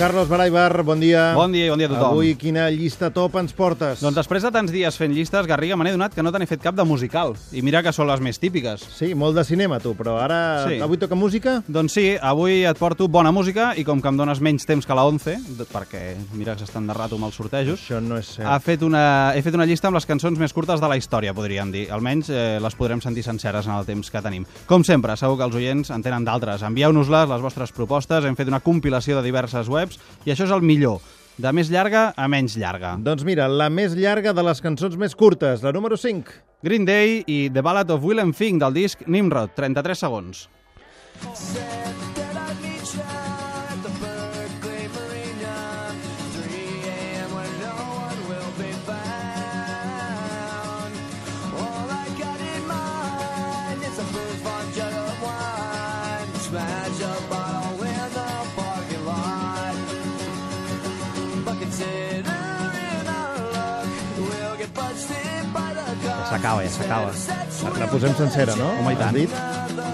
Carlos Baraibar, bon dia. Bon dia i bon dia a tothom. Avui quina llista top ens portes? Doncs després de tants dies fent llistes, Garriga, me n'he donat que no te n'he fet cap de musical. I mira que són les més típiques. Sí, molt de cinema, tu, però ara... Sí. Avui toca música? Doncs sí, avui et porto bona música i com que em dones menys temps que la 11, d- perquè mira que s'estan de rato amb els sortejos, Això no és cert. ha fet una, he fet una llista amb les cançons més curtes de la història, podríem dir. Almenys eh, les podrem sentir senceres en el temps que tenim. Com sempre, segur que els oients en tenen d'altres. Envieu-nos-les, les vostres propostes. Hem fet una compilació de diverses webs i això és el millor. De més llarga a menys llarga. Doncs mira, la més llarga de les cançons més curtes, la número 5. Green Day i The Ballad of Willem Fink del disc Nimrod, 33 segons. That s'acaba, ja s'acaba. La, la posem sencera, no? Home, i Has tant. dit?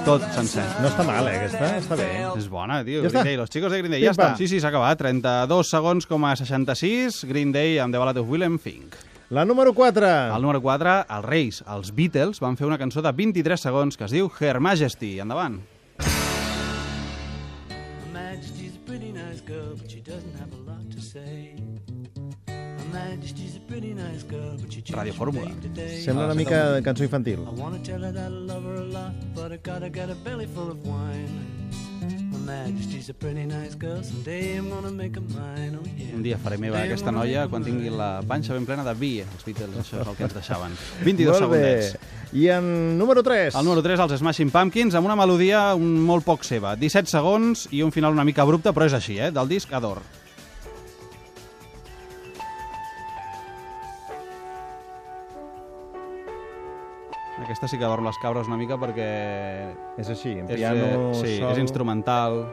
Tot sencer. No està mal, eh, aquesta? Està bé. És bona, tio. Ja Green està? Day, los chicos de Green Day. Ja està. Sí, sí, s'ha acabat. 32 segons com a 66. Green Day amb The Ballad of Willem Fink. La número 4. Al número 4, els Reis, els Beatles, van fer una cançó de 23 segons que es diu Her Majesty. Endavant. Majesty's a pretty nice girl, but she doesn't have a lot to say. Radio Fórmula. Sembla una mica de cançó infantil. I wanna tell her that I love her a lot, but I gotta get a belly full of wine. Un dia faré meva aquesta noia quan tingui la panxa ben plena de vi. Els Beatles, això és el que ens deixaven. 22 Molt bé. segundets. I en número 3. El número 3, els Smashing Pumpkins, amb una melodia un, molt poc seva. 17 segons i un final una mica abrupte, però és així, eh? Del disc Ador. Aquesta sí que dorm les cabres una mica perquè És així, en és, piano, eh, sí, sol, és instrumental.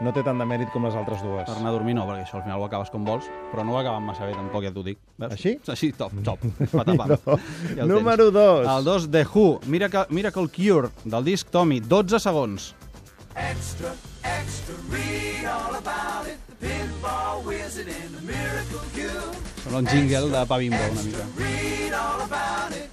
no té tant de mèrit com les altres dues. Per anar a dormir no, perquè això al final ho acabes com vols, però no ho acabem massa bé, tampoc ja t'ho dic. Veus? Així? Així, top, top. Patapam. No. Ja el Número tens. 2. El 2, The Who, Miracle, Miracle Cure, del disc Tommy, 12 segons. Extra, extra, read all about it. The pinball wizard and the miracle cure. Sembla un jingle de pa bimbo, una mica. Read all about it.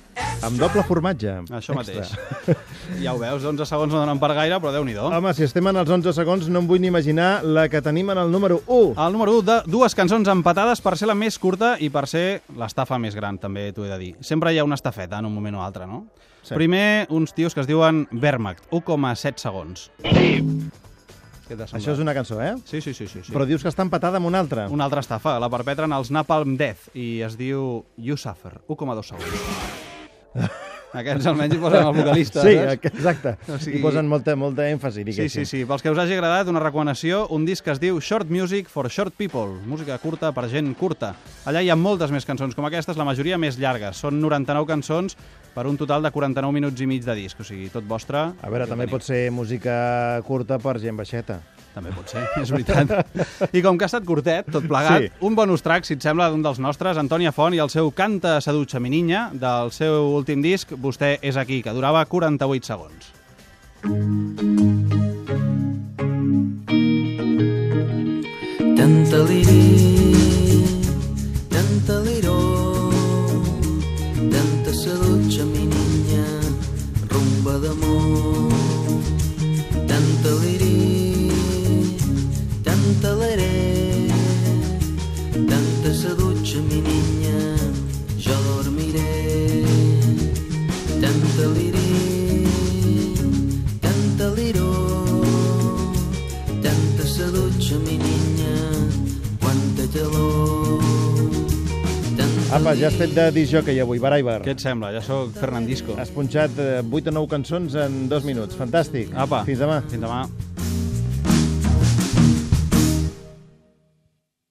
Amb doble formatge. Això Extra. mateix. Ja ho veus, 11 segons no donen per gaire, però déu-n'hi-do. Home, si estem en els 11 segons, no em vull ni imaginar la que tenim en el número 1. El número 1, de dues cançons empatades per ser la més curta i per ser l'estafa més gran, també t'ho he de dir. Sempre hi ha una estafeta en un moment o altre, no? Sí. Primer, uns tios que es diuen Wehrmacht, 1,7 segons. Què t'ha Això és una cançó, eh? Sí, sí, sí. sí, sí. Però dius que està empatada amb una altra. Una altra estafa, la perpetren els Napalm Death i es diu You Suffer, 1,2 segons. Aquests almenys hi posen el vocalista, Sí, saps? exacte. O sigui- Hi posen molta, molta èmfasi, Sí, diguéssim. sí, sí. Pels que us hagi agradat, una recomanació, un disc que es diu Short Music for Short People, música curta per gent curta. Allà hi ha moltes més cançons com aquestes, la majoria més llargues. Són 99 cançons per un total de 49 minuts i mig de disc, o sigui, tot vostre. A veure, també teniu. pot ser música curta per gent baixeta. També pot ser, és veritat. I com que ha estat curtet, tot plegat, Sí. un bonus track, si et sembla, d'un dels nostres, Antònia Font i el seu Canta sedutxa mi niña, del seu últim disc, Vostè és aquí, que durava 48 segons. Tanta liri, jo dormiré. Tanta liri, tanta sedutja, mi niña, quanta calor. Tanta Apa, ja has fet de disjockey avui, Baraibar. Què et sembla? Ja sóc Fernandisco. Has punxat eh, 8 o 9 cançons en dos minuts. Fantàstic. Apa. Fins demà. Fins demà.